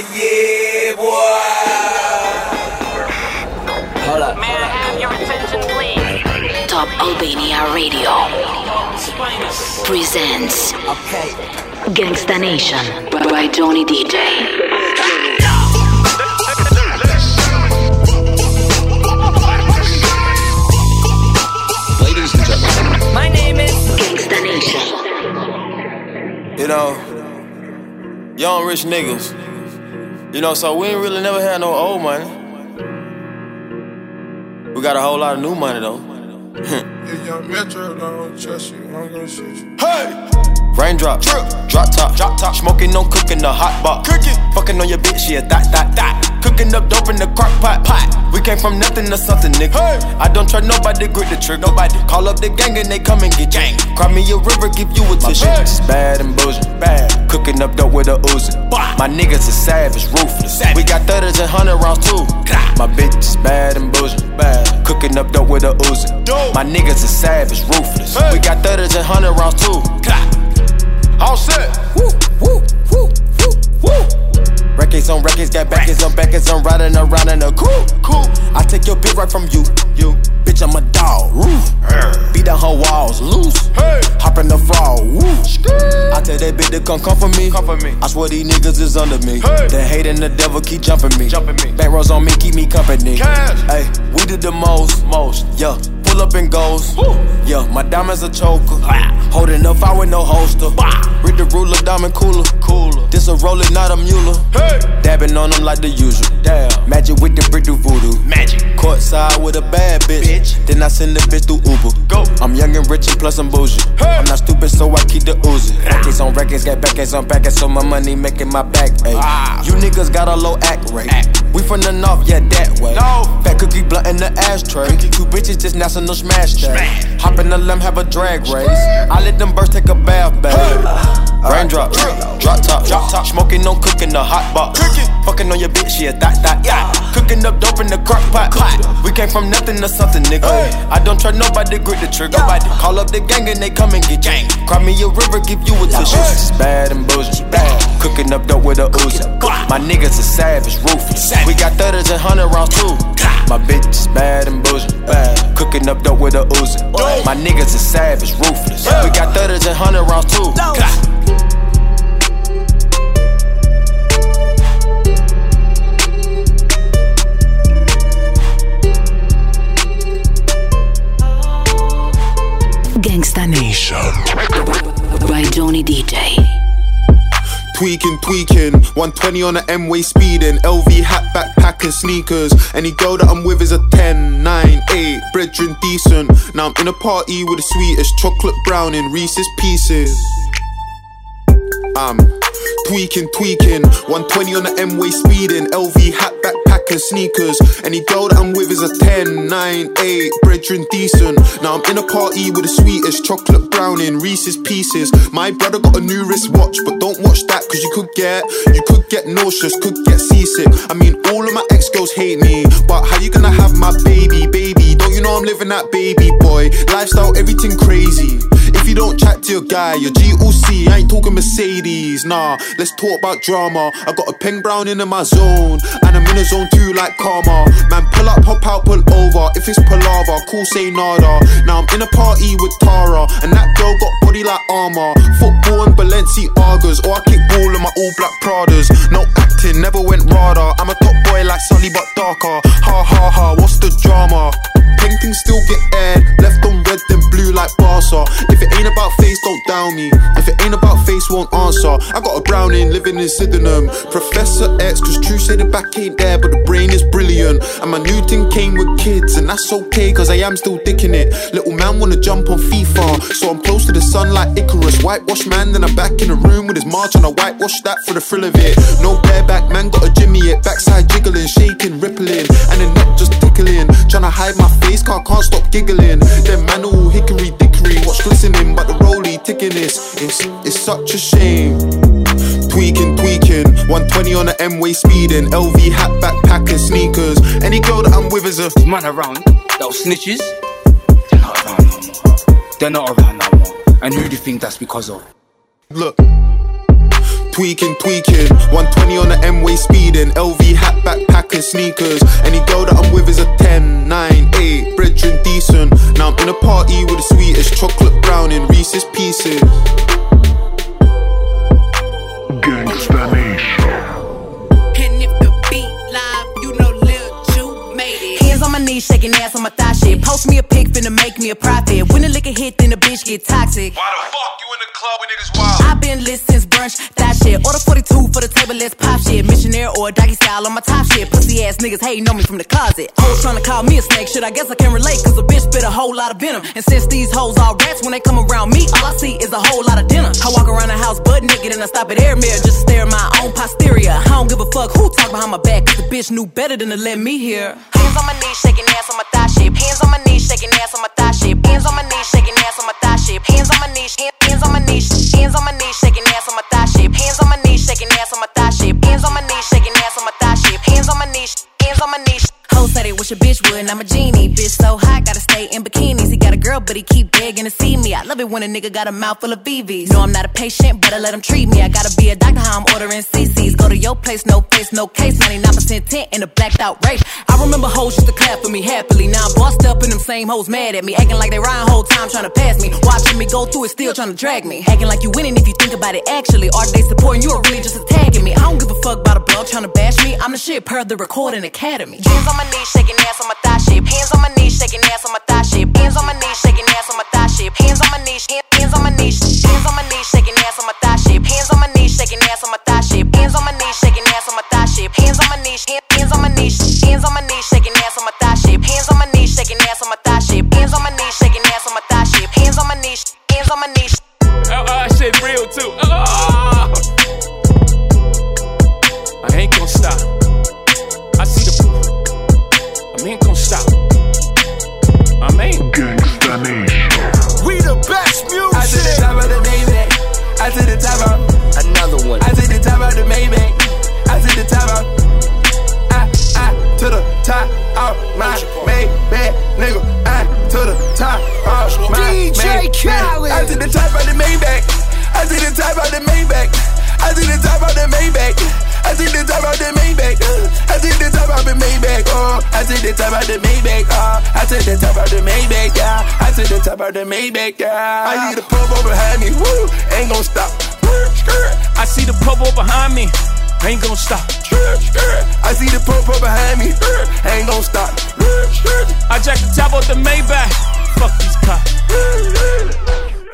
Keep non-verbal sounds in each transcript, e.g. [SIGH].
yeah, boy. Hold up. May I have your attention, please? Top Albania Radio presents Okay. Gangsta Nation by Johnny DJ. Ladies and gentlemen, My name is. Gangsta Nation. You know, young rich niggas. You know, so we ain't really never had no old money. We got a whole lot of new money though. [LAUGHS] If young Metro don't trust you, I'm gonna shoot you. Hey! Raindrop, drip, drop top, drop top, smoking, no cooking, the hot box, cooking, fucking on your bitch, yeah, that, that, that, cooking up dope in the crock pot, pot. We came from nothing to something, nigga. Hey. I don't trust nobody, grip the trick, nobody. Call up the gang and they come and get gang. Cry me a river, give you a tissue. It's bad and bullshit, bad. Cooking up dope with a Uzi. My niggas are savage, ruthless. We got thudders and hundred rounds too. My bitch is bad and bullshit, bad. Cooking up dope with a Uzi. My niggas are savage, ruthless. We got thudders and hundred rounds too. Offset. Woo, woo, woo, woo, woo. Records on records, got backers on backers, I'm riding around in a cool, cool. I take your bitch right from you, you. Bitch, I'm a dog, roof. Beat down her walls, loose. Hey. Hop in the fall, woo. I tell that bitch to come come for me. Come for me. I swear these niggas is under me. Hey. The hate and the devil keep jumping me. Jumping me. Back rows on me, keep me company. Cash. Hey, we did the most, most. Yeah. Pull up and goes. Yeah, my diamonds a choker. Holding up, I with no holster. Read the ruler, diamond cooler. Cooler. A roller, not a mule. Hey. Dabbing on them like the usual. Damn. Magic with the brick do voodoo. Magic. Courtside with a bad bitch. Then I send the bitch through Uber. Go. I'm young and rich and plus I'm bougie. I'm not stupid, so I keep the Uzi. Records on records, got backers on backers, so my money making my back. Ayy. Ah. You niggas got a low act rate. Act. We from the north, yeah, that way. No. Fat cookie blunt in the ashtray. Cookie. Two bitches just national smash that. Hop in the limb, have a drag race. I let them birds take a bath, babe. Raindrop, drop top, drop top. Smoking, no cooking, the hot box. Fucking on your bitch, yeah, that, that, yeah. Cooking up dope in the crock pot. We came from nothing to something, nigga. I don't trust nobody, grip the trigger. Nobody call up the gang and they come and get gang. Cry me a river, give you a tissue. It's bad and bullshit, bad. Cooking up dope with a Uzi. My niggas are savage, ruthless. We got thudders and hundred rounds too. My bitch is bad and bullshit, bad. Cooking up dope with a Uzi. My niggas are savage, ruthless. We got thudders and hundred rounds too. Gangsta Nation by Johnny DJ. Tweaking, tweaking, 120 on the M-way speeding, LV hat, backpack and sneakers. Any girl that I'm with is a 10, 9, 8, brethren decent. Now I'm in a party with the sweetest chocolate brown in Reese's Pieces. I'm tweaking, tweaking, 120 on the M-way speeding, LV hat, backpack sneakers. Any girl that I'm with is a 10, 9, 8, brethren decent. Now I'm in a party with the sweetest chocolate brown in Reese's Pieces. My brother got a new wristwatch, but don't watch that cause you could get, you could get nauseous, could get seasick. I mean, all of my ex girls hate me, but how you gonna have my baby, baby? Don't you know I'm living that baby boy? Lifestyle, everything crazy. If you don't chat to your guy, your GOC, I ain't talking Mercedes, nah. Let's talk about drama. I got a peng brown in my zone, and I'm in a zone too like karma. Man, pull up, hop out, pull over. If it's palaver, cool, say nada. Now I'm in a party with Tara, and that girl got body like armor. Football and Balenciagas, or I kick ball in my all black Pradas. No acting, never went radar. I'm a top boy like Sully, but darker. Ha ha ha, what's the drama? Painting still get aired, left on red then blue like Barca. If it ain't about face, don't down me. If it ain't about face, won't answer. I got a browning living in Sydenham. Professor X, cause true say the back ain't there, but the brain is brilliant. And my new thing came with kids, and that's okay, cause I am still dicking it. Little man wanna jump on FIFA, so I'm close to the sun like Icarus. Whitewash man, then I'm back in the room with his march, and I whitewash that for the thrill of it. No bareback man, got a jimmy it. Backside jiggling, shaking, rippling, and the neck just tickling. Tryna hide my face, car can't stop giggling. Them man all hickory dickory, watch glistening, but the rollie ticking this. It's, it's such a shame. Tweaking, tweaking, 120 on the M-way speeding, LV hat, backpack and sneakers. Any girl that I'm with is a man around, little snitches, they're not around no more. They're not around no more. And who do you think that's because of? Look. Tweaking, tweaking. 120 on the M-way speeding. LV hat, backpack and sneakers. Any girl that I'm with is a 10, 9, 8. Brethren decent. Now I'm in a party with the sweetest chocolate brown in Reese's Pieces. Gangsta Nation. And if the beat you know Lil Ju. Hands on my knees, shaking ass on my thigh shit. Post me a pic, finna make me a profit. When the liquor hit, then the bitch get toxic. Why the fuck you in the club when niggas wild? I've been lit since brunch, that Order 42 for the table, let's pop shit. Missionaire or doggy style on my top shit. Pussy ass niggas hating on me from the closet. Hoes trying to call me a snake, shit. I guess I can relate, cause a bitch spit a whole lot of venom. And since these hoes all rats, when they come around me, all I see is a whole lot of dinner. I walk around the house butt naked and I stop at air mirror just to stare at my own posterior. I don't give a fuck who talk behind my back, cause the bitch knew better than to let me hear. Hands on my knees, shaking ass on my thigh shit. Hands on my knees, shaking ass on my thigh shit. Hands on my knees, shaking ass on my thigh shit. Hands on my knees, hands on my knees, hands on my knees, shaking ass on my thigh shit. Hands on my knees, shaking ass on my thigh shit. Hands on my knees, shaking ass on my thigh shit. Hands on my knees, hands on my knees. Hoes said it wish a bitch would, and I'm a genie. But he keep begging to see me. I love it when a nigga got a mouth full of BVs. No, I'm not a patient, but I let him treat me. I gotta be a doctor, how I'm ordering CCs. Go to your place, no face, no case. 99% tent in a blacked out race. I remember hoes used to clap for me happily. Now I'm bossed up and them same hoes mad at me. Acting like they riding whole time trying to pass me. Watching me go through it, still trying to drag me. Acting like you winning if you think about it actually. Are they supporting you or really just attacking me? I don't give a fuck about a blog trying to bash me. I'm the shit per the recording academy. Hands on my knees, shaking ass on my thigh shit. Hands on my knees, shaking ass on my thigh shit. Hands on my knees, shaking ass on my thigh shit. Hands on my knees, hands on my knees, hands on my knees, shaking ass on my thigh shit. Hands on my knees, shaking ass on my thigh shit. Hands on my knees, shaking ass on my thigh shit. Hands on my knees, hands on my knees, hands on my knees, shaking ass on my thigh shit. Hands on my knees, shaking ass on my thigh shit. Hands on my knees, to the Maybach. Yeah, I the pump over behind me. Woo, ain't gon' stop. I see the popo behind me. Ain't gonna stop. I see the pump up behind me. Ain't gon' stop. I jack the top off the Maybach. Fuck these cops.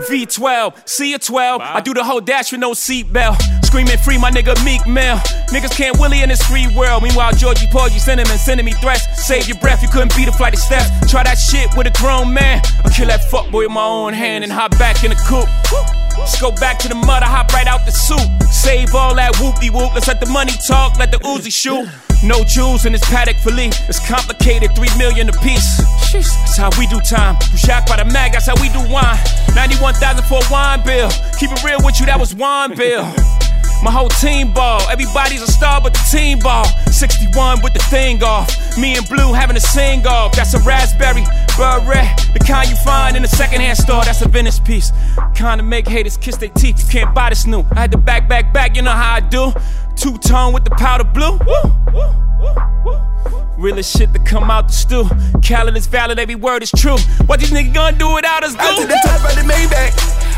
V12, see a 12. I do the whole dash with no seatbelt. Screaming free, my nigga Meek Mill. Niggas can't willy in this free world. Meanwhile, Georgie Paul, Porgy sending and sending me threats. Save your breath, you couldn't beat a flight of steps. Try that shit with a grown man. I'll kill that fuckboy with my own hand and hop back in the coupe. Let's go back to the mud, I hop right out the soup. Save all that whoopty whoop. Let's let the money talk, let the Uzi shoot. No jewels in this Patek Philippe. It's complicated, three million a piece. That's how we do time. You shocked by the mag, that's how we do wine. 91,000 for a wine bill. Keep it real with you, that was wine bill. My whole team ball. Everybody's a star but the team ball. 61 with the thing off. Me and Blue having a sing off. That's a raspberry beret. The kind you find in a secondhand store. That's a Venice piece. Kind of make haters kiss their teeth. You can't buy this new. I had to back, back, back. You know how I do. Two tone with the powder blue. Woo, woo, woo, woo. Realest shit to come out the stew. Khaled is valid, every word is true. What these niggas gonna do without us? I to Go. the top of the Maybach.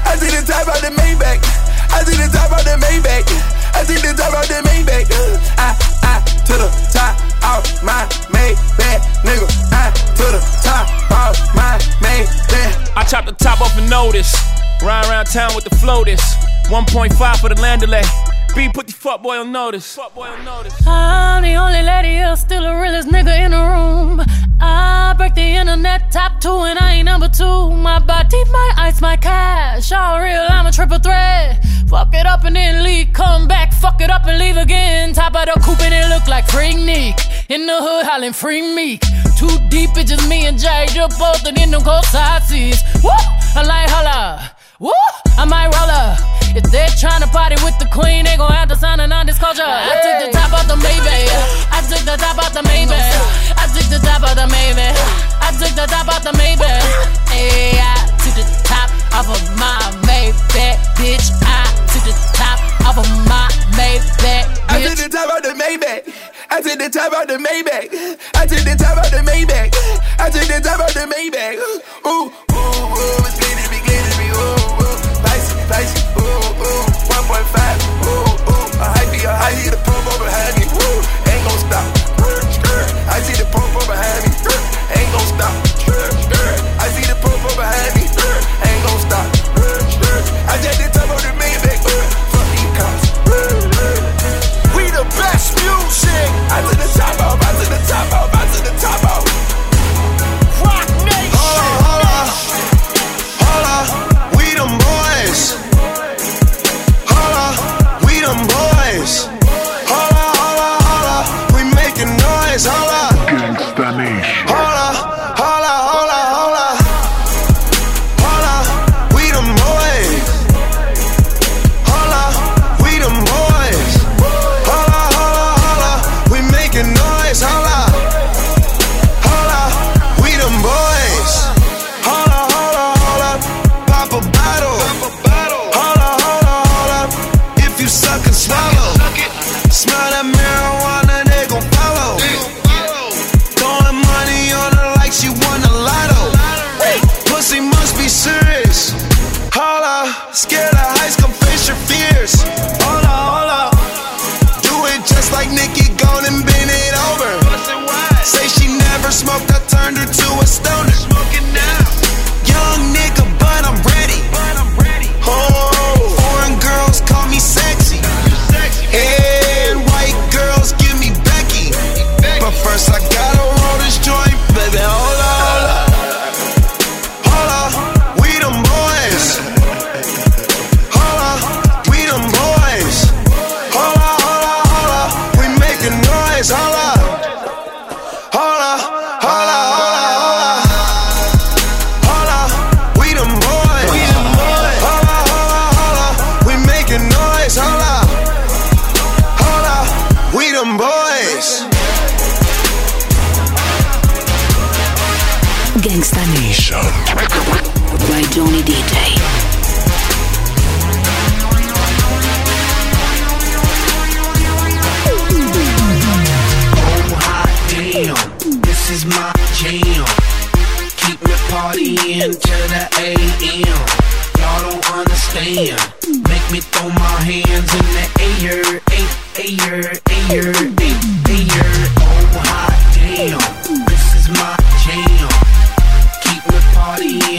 I to the top of the Maybach. I to the top of the Maybach. I to the top of the Maybach. Uh, I, I to the top of my Maybach, nigga. I to the top of my Maybach. I chop the top off a notice. Ride around town with the floaters. 1.5 for the Landaulet. B put the fuck boy on notice. Fuck boy on notice. I'm the only lady here, still the realest nigga in the room. I break the internet top two, and I ain't number two. My body, my ice, my cash. All real, I'm a triple threat. It up and leave again. Top of the coupe and it look like Freaknik. In the hood, hollering free meek. Too deep, it's just me and Jay, just both in them cold side seats. Woo! I like holla. Woo! I might roll up. If they're trying to party with the queen, they gon' have to sign a non-disclosure. I took the top off the Maybach. I took the top off the Maybach. I took the top off the Maybach. I took the top off the Maybach. Hey, I took the top off of my Maybach, bitch. I took the top off of my Maybach. Bitch. I took the top off the Maybach. I took the top out the Maybach. I took the top out the Maybach. I took the top out the Maybach. Ooh, ooh, ooh, it's getting me, getting me. Ooh, ooh, spicy, spicy. Ooh, ooh, 1.5. Ooh, ooh, I hype you, I hype. The promo behind me. Ooh, ain't gon' stop. Ooh.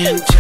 into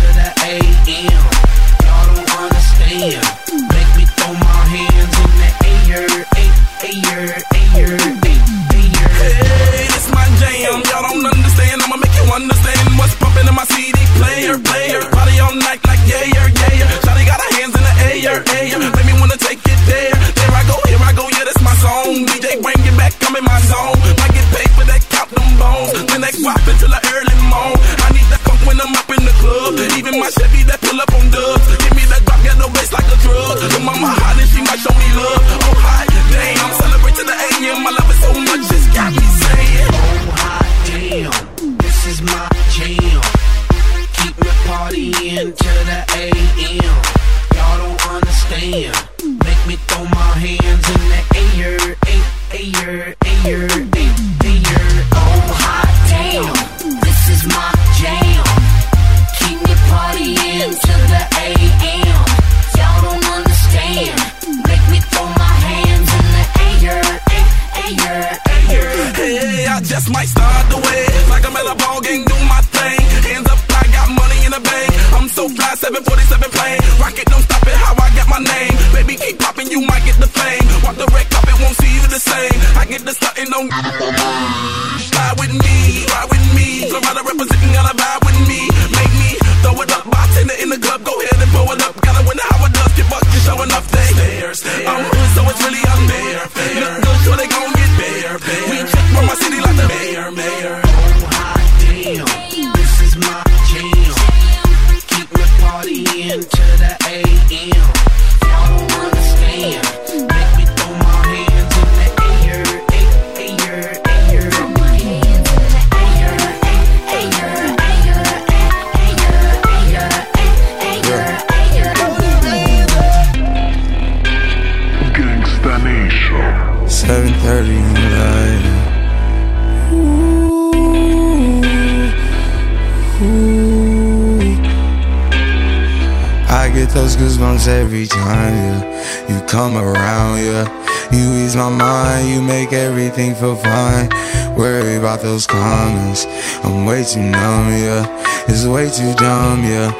goosebumps every time, yeah. You come around, yeah. You ease my mind, you make everything feel fine. Worry about those comments. I'm way too numb, yeah. It's way too dumb, yeah.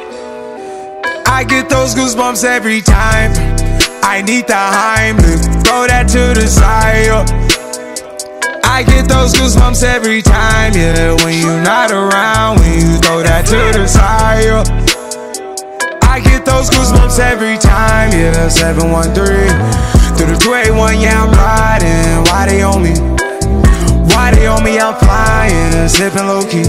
I get those goosebumps every time. I need the Heimlich, throw that to the side. yeah. I get those goosebumps every time, yeah. When you're not around, when you throw that to the side. yeah. I those goosebumps every time, yeah. 713 through the 281, yeah, I'm riding. Why they on me? Why they on me? I'm flying, sipping low key.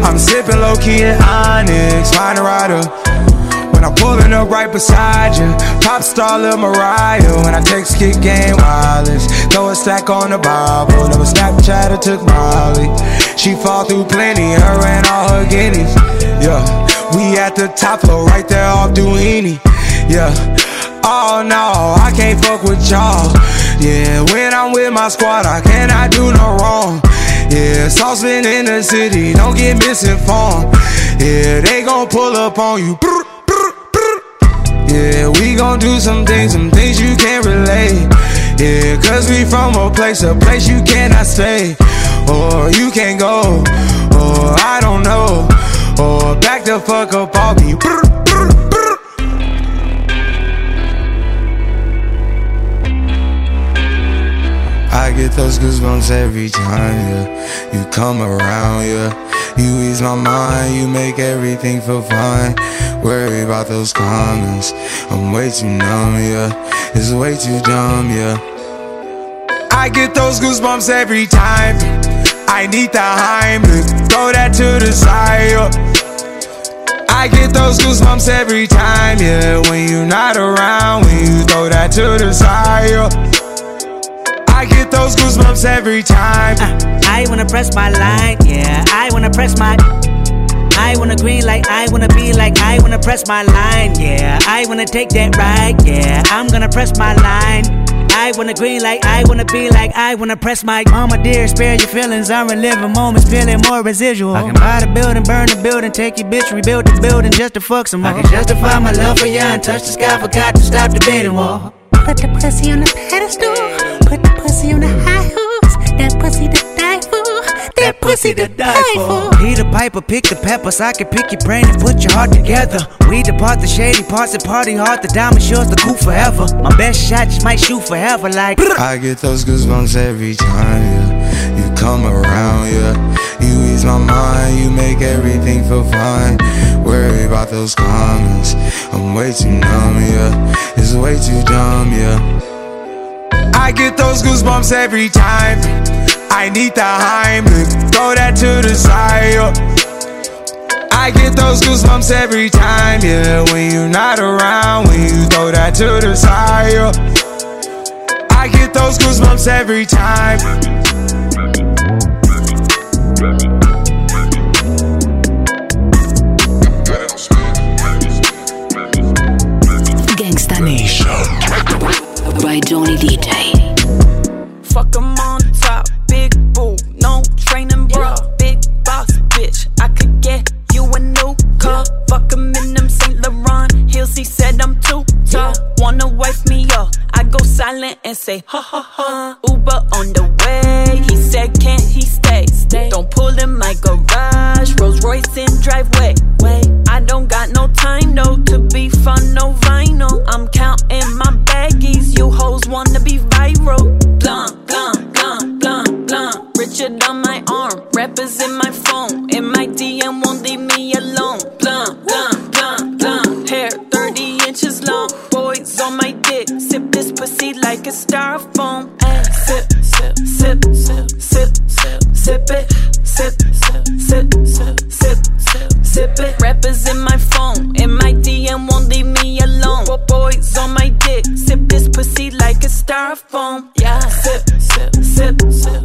I'm sipping low key at Onyx, find a rider. When I'm pulling up right beside you, pop star Lil Mariah. When I text kick game wireless, throw a stack on the Bible. Never Snapchat or took Molly. She fall through plenty, her and all her guineas. Yeah, we at the top floor, right there off Duini. Yeah. Oh no, I can't fuck with y'all. Yeah, when I'm with my squad, I cannot do no wrong. Yeah, saucepan in the city, don't get misinformed. Yeah, they gon' pull up on you. Yeah, we gon' do some things, some things you can't relate. Yeah, cause we from a place, a place you cannot stay. Or you can't go, or I don't know. Back the fuck up off me. Brr, brr, brr. I get those goosebumps every time, yeah. You come around, yeah. You ease my mind, you make everything feel fine. Worry about those comments. I'm way too numb, yeah. It's way too dumb, yeah. I get those goosebumps every time. I need the Heimlich, throw that to the side. I get those goosebumps every time, yeah. When you're not around, when you throw that to the side. yeah. I get those goosebumps every time. I wanna press my line, yeah. I wanna press my. I wanna green like I wanna be like I wanna press my line, yeah. I wanna take that ride, yeah. I'm gonna press my line. I wanna green like I wanna be like I wanna press my mama dear, spare your feelings. I'm reliving moments, feeling more residual. I can buy the building, burn the building, take your bitch, rebuild the building just to fuck some more. I can justify my love for you and touch the sky, forgot to stop the bidding wall. Put the pussy on the pedestal. Put the pussy on the high horse. That pussy to die for. That pussy to die for. Peter Piper, pick the peppers. I can pick your brain and put your heart together. We depart the shady parts and party hard. The diamond shows the cool forever. My best shot just might shoot forever. Like I get those goosebumps every time, yeah. You come around, yeah. You ease my mind, you make everything feel fine. Worry about those comments. I'm way too numb, yeah. It's way too dumb, yeah. I get those goosebumps every time. I need the Heimlich, throw that to the side. I get those goosebumps every time, yeah. When you're not around, when you throw that to the side. I get those goosebumps every time. Gangsta Nation by Johnny DJ. Fuck 'em in them Saint Laurent heels. He said I'm too tall. Wanna wife me up? I go silent and say ha ha ha. Uber on the way. He said can't he stay? Don't pull in my garage. Rolls Royce in driveway. Wait, I don't got no time though to be fun, no vinyl. I'm counting my baggies. You hoes wanna be viral. Blunt, blunt. Richard on my arm, rappers in my phone. In my DM won't leave me alone. Blunt, blunt, blunt, blunt. Hair 30 inches long. Boys on my dick. Sip this pussy like a styrofoam. Ay, sip, sip, sip, sip, sip, sip, sip it. Sip, sip, sip, sip, sip, sip, sip it. Rappers in my phone. In my DM won't leave me alone. Bo- Boys on my dick. Sip this pussy like a styrofoam. Yeah. Sip, sip, sip, sip,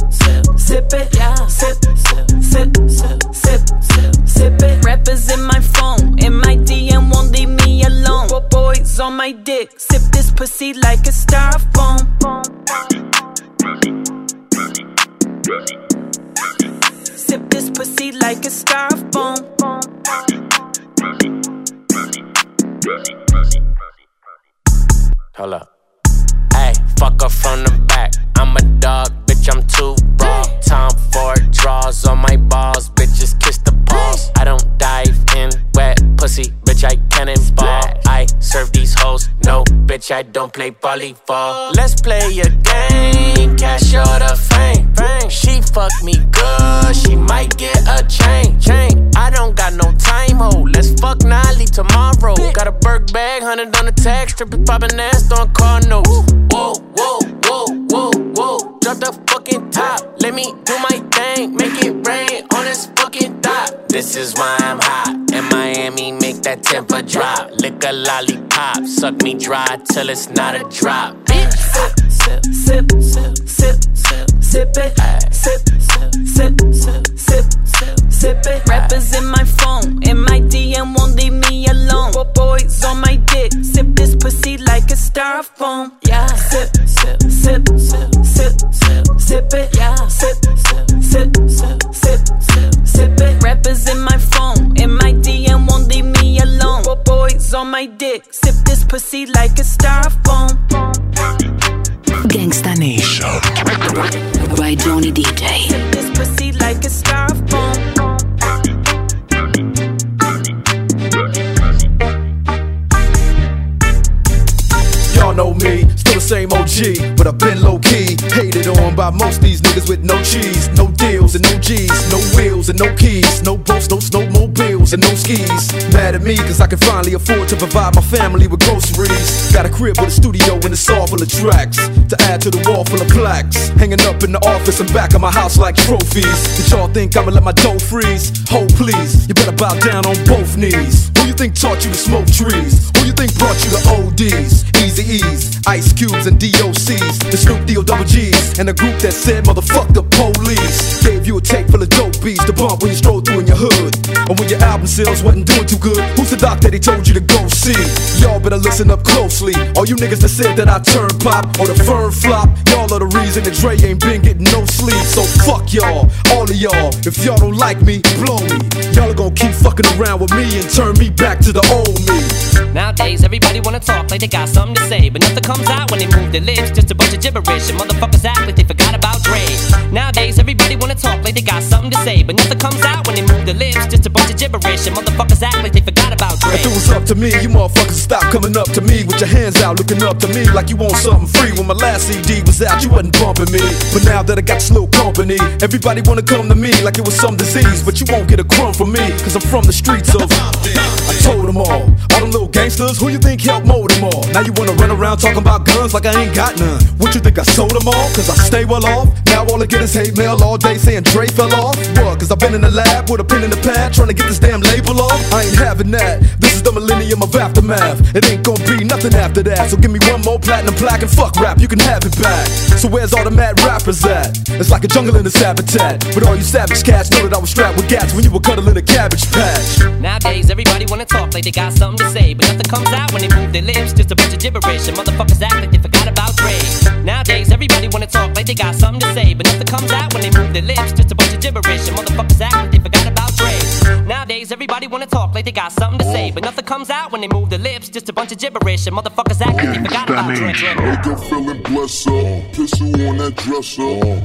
sip, sip, sip it. Yeah. Sip, sip, sip, sip, sip, sip, sip it. Rappers in my phone. In my DM won't leave me alone. Bo- Boys on my dick. Sip this pussy like a styrofoam. Sip this pussy like a styrofoam. Hold up. Fuck her from the back. I'm a dog, bitch, I'm too raw. Time for draws on my balls, bitches kiss the paws. I don't dive in wet pussy, bitch, I cannonball. I serve these hoes, no, bitch, I don't play volleyball. Let's play a game, cash or the fame. She fuck me good, she might get a chain. chain. I don't got no time, ho. Let's fuck Nolly tomorrow. Got a Burke bag, hundred on the tag, stripping popping ass, throwing car notes. Me do my thing, make it rain on this fucking dot. This is why I'm hot. In Miami, make that temper drop. Lick a lollipop, suck me dry till it's not a drop. Bitch, Sip, sip, sip, sip, sip, sip it. Sip, sip, sip, sip, sip, sip, sip it. Rappers in my phone, in my DM won't leave me alone. Bo- Boys on my dick, sip this pussy like a styrofoam. Yeah, sip, sip, sip, sip, sip, sip, sip it. In my phone, in my DM won't leave me alone. Bo- Boys on my dick, sip this pussy like a styrofoam. Gangsta Nation. By Johnny DJ. This pussy like a styrofoam. Y'all know me, still the same OG, but I've been low key. Hated on by most these niggas with no cheese, no deals and no G's, no wheels and no keys, no boats, no snowmobiles and no skis. Mad at me cause I can finally afford to provide my family with groceries. Got a crib with a studio and it's all full of tracks to add to the wall full of plaques. Hanging up in the office and back of my house like trophies. Did y'all think I'ma let my dough freeze? Hold please, you better bow down on both knees. Who you think taught you to smoke trees? Who you think brought you to ODs? Eazy-E's, Ice Cubes, and DOCs. The Snoop D-O double G's. And the group that said, motherfuck the police. Gave you a tape full of dope beats to bump when you sales wasn't doing too good, who's the doc that he told you to go see? Y'all better listen up closely. All you niggas that said that I turn pop or the firm flop, y'all are the reason that Dre ain't been getting no sleep. So fuck y'all, all of y'all. If y'all don't like me, blow me. Y'all are gonna keep fucking around with me and turn me back to the old me. Nowadays, everybody wanna talk like they got something to say, but nothing comes out when they move their lips. Just a bunch of gibberish, and motherfuckers act like they forgot about Dre. Nowadays, everybody wanna talk like they got something to say, but nothing comes out when they move their lips. Just a bunch of gibberish, and motherfuckers act like they forgot about Dre. If it was up to me, you motherfuckers stop coming up to me with your hands out, looking up to me like you want something free. When my last CD was out, you wasn't bumping me. But now that I got little company, everybody wanna come to me like it was some disease. But you won't get a crumb from me, cause I'm from the streets of. I told them all, all them little gangsters, who you think helped mold them all? Now you wanna run around talking about guns like I ain't got none. What you think I sold them all? Cause I stay well off. Now all I get is hate mail all day saying Dre fell off. What? Cause I've been in the lab with a pen in the pad trying to get this damn label off. I ain't having that. This is the millennium of aftermath. It ain't gonna be nothing after that. So give me one more platinum plaque and fuck rap, you can have it back. So where's all the mad rappers at? It's like a jungle in this habitat. But all you savage cats know that I was strapped with gats when you were cuddling a cabbage patch. Nowadays, everybody wanna talk like they got something to say, but nothing comes out when they move their lips. Just a bunch of gibberish, and motherfuckers act like they forgot about Dre. Nowadays, everybody wanna talk like they got something to say, but nothing comes out when they move their lips. Just a bunch of gibberish, and motherfuckers act like they forgot. Nowadays, everybody wanna talk like they got something to say, but nothing comes out when they move their lips. Just a bunch of gibberish, and motherfuckers act like they forgot about. Wake up feeling blessed uh, up. Pistol on that dresser.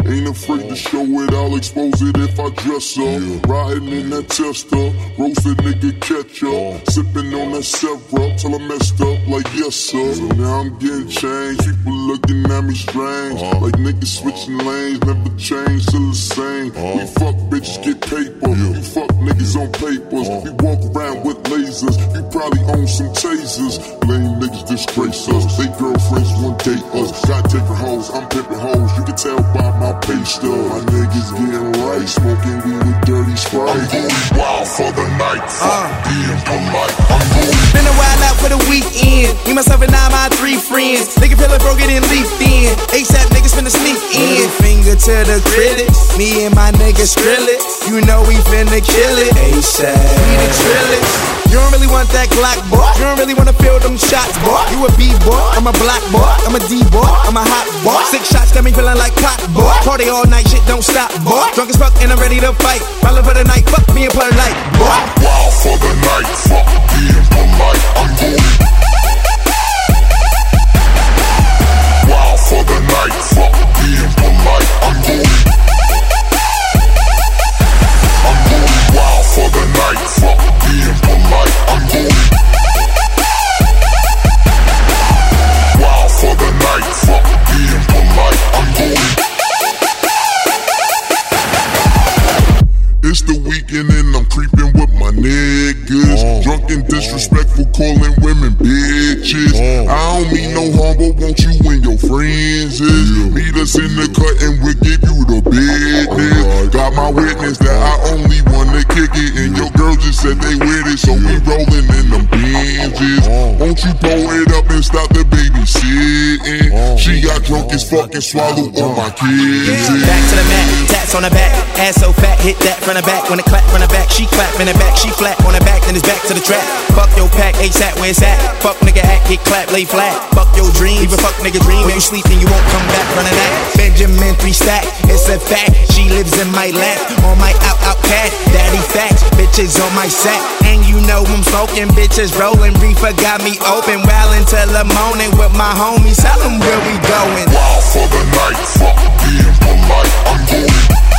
Ain't afraid to show it, I'll expose it if I dress up. Riding in that Tesla. Roasted nigga ketchup. Sipping on that syrup till I messed up like yes sir. So now I'm getting changed. People looking at me strange. Uh-huh. Like niggas switching lanes. Never change, still the same. Uh-huh. We fuck bitches, get paper. You fuck niggas on papers. Uh-huh. We walk around with lasers. You probably own some tasers. Lame niggas disgrace us. They girlfriends won't date us. Got different hoes, I'm pimping hoes. You can tell by my pay stub. My niggas getting right, smoking weed with dirty sprite. I'm going wild for the night. Fuck uh. being polite. I'm going Been a while out for the weekend. Me, myself, and I, my three friends. Nigga feeling broke, get been leafed in. ASAP niggas finna sneak in. Finger to the critics. Me and my niggas Skrillex. You know we finna kill it. ASAP. We the Trillix. You don't really want that Glock, boy. You don't really wanna feel them shots, boy. You a B boy, I'm a black boy, I'm a D boy, I'm a hot boy. Six shots got me feeling like pot, boy. Party all night, shit don't stop, boy. Drunk as fuck and I'm ready to fight. Rolling for the night, fuck me and polite, boy. Wild for the night, fuck being polite. I'm going. For the night, fuck being polite. I'm going. I'm going wild for the night, fuck being polite. I'm going. Wild for the night, fuck being polite. I'm going. It's the weekend and I'm creeping with my niggas. Uh-huh. Drunk and disrespectful, calling women bitches. Uh-huh. I don't mean no harm, but won't you and your friends is? Meet us in the cut and we'll give you the business. Got my witness that I only wanna kick it, and your girl just said they with it, so we rolling in them binges. Won't you pull it up and stop the babysitting? She got drunk as fuck and swallowed all my kids. Back to the mat, tats on the back, ass so fat, hit that from the back. When it clap from the back, she clap in the back, she flat on the back, then it's back to the track. Fuck your pack, ASAP, where it's at? Fuck nigga act, get clap, lay flat. Fuck your dream, even fuck nigga dream. When you sleep and you won't come back running that. Benjamin three stack, it's a fact. She lives in my lap, on my out out cat. Daddy facts, bitches on my sack. And you know I'm smoking, bitches rolling. Reefer got me open, well until the morning with my homies. Tell them where we going. Wild for the night, fuck being polite. I'm going.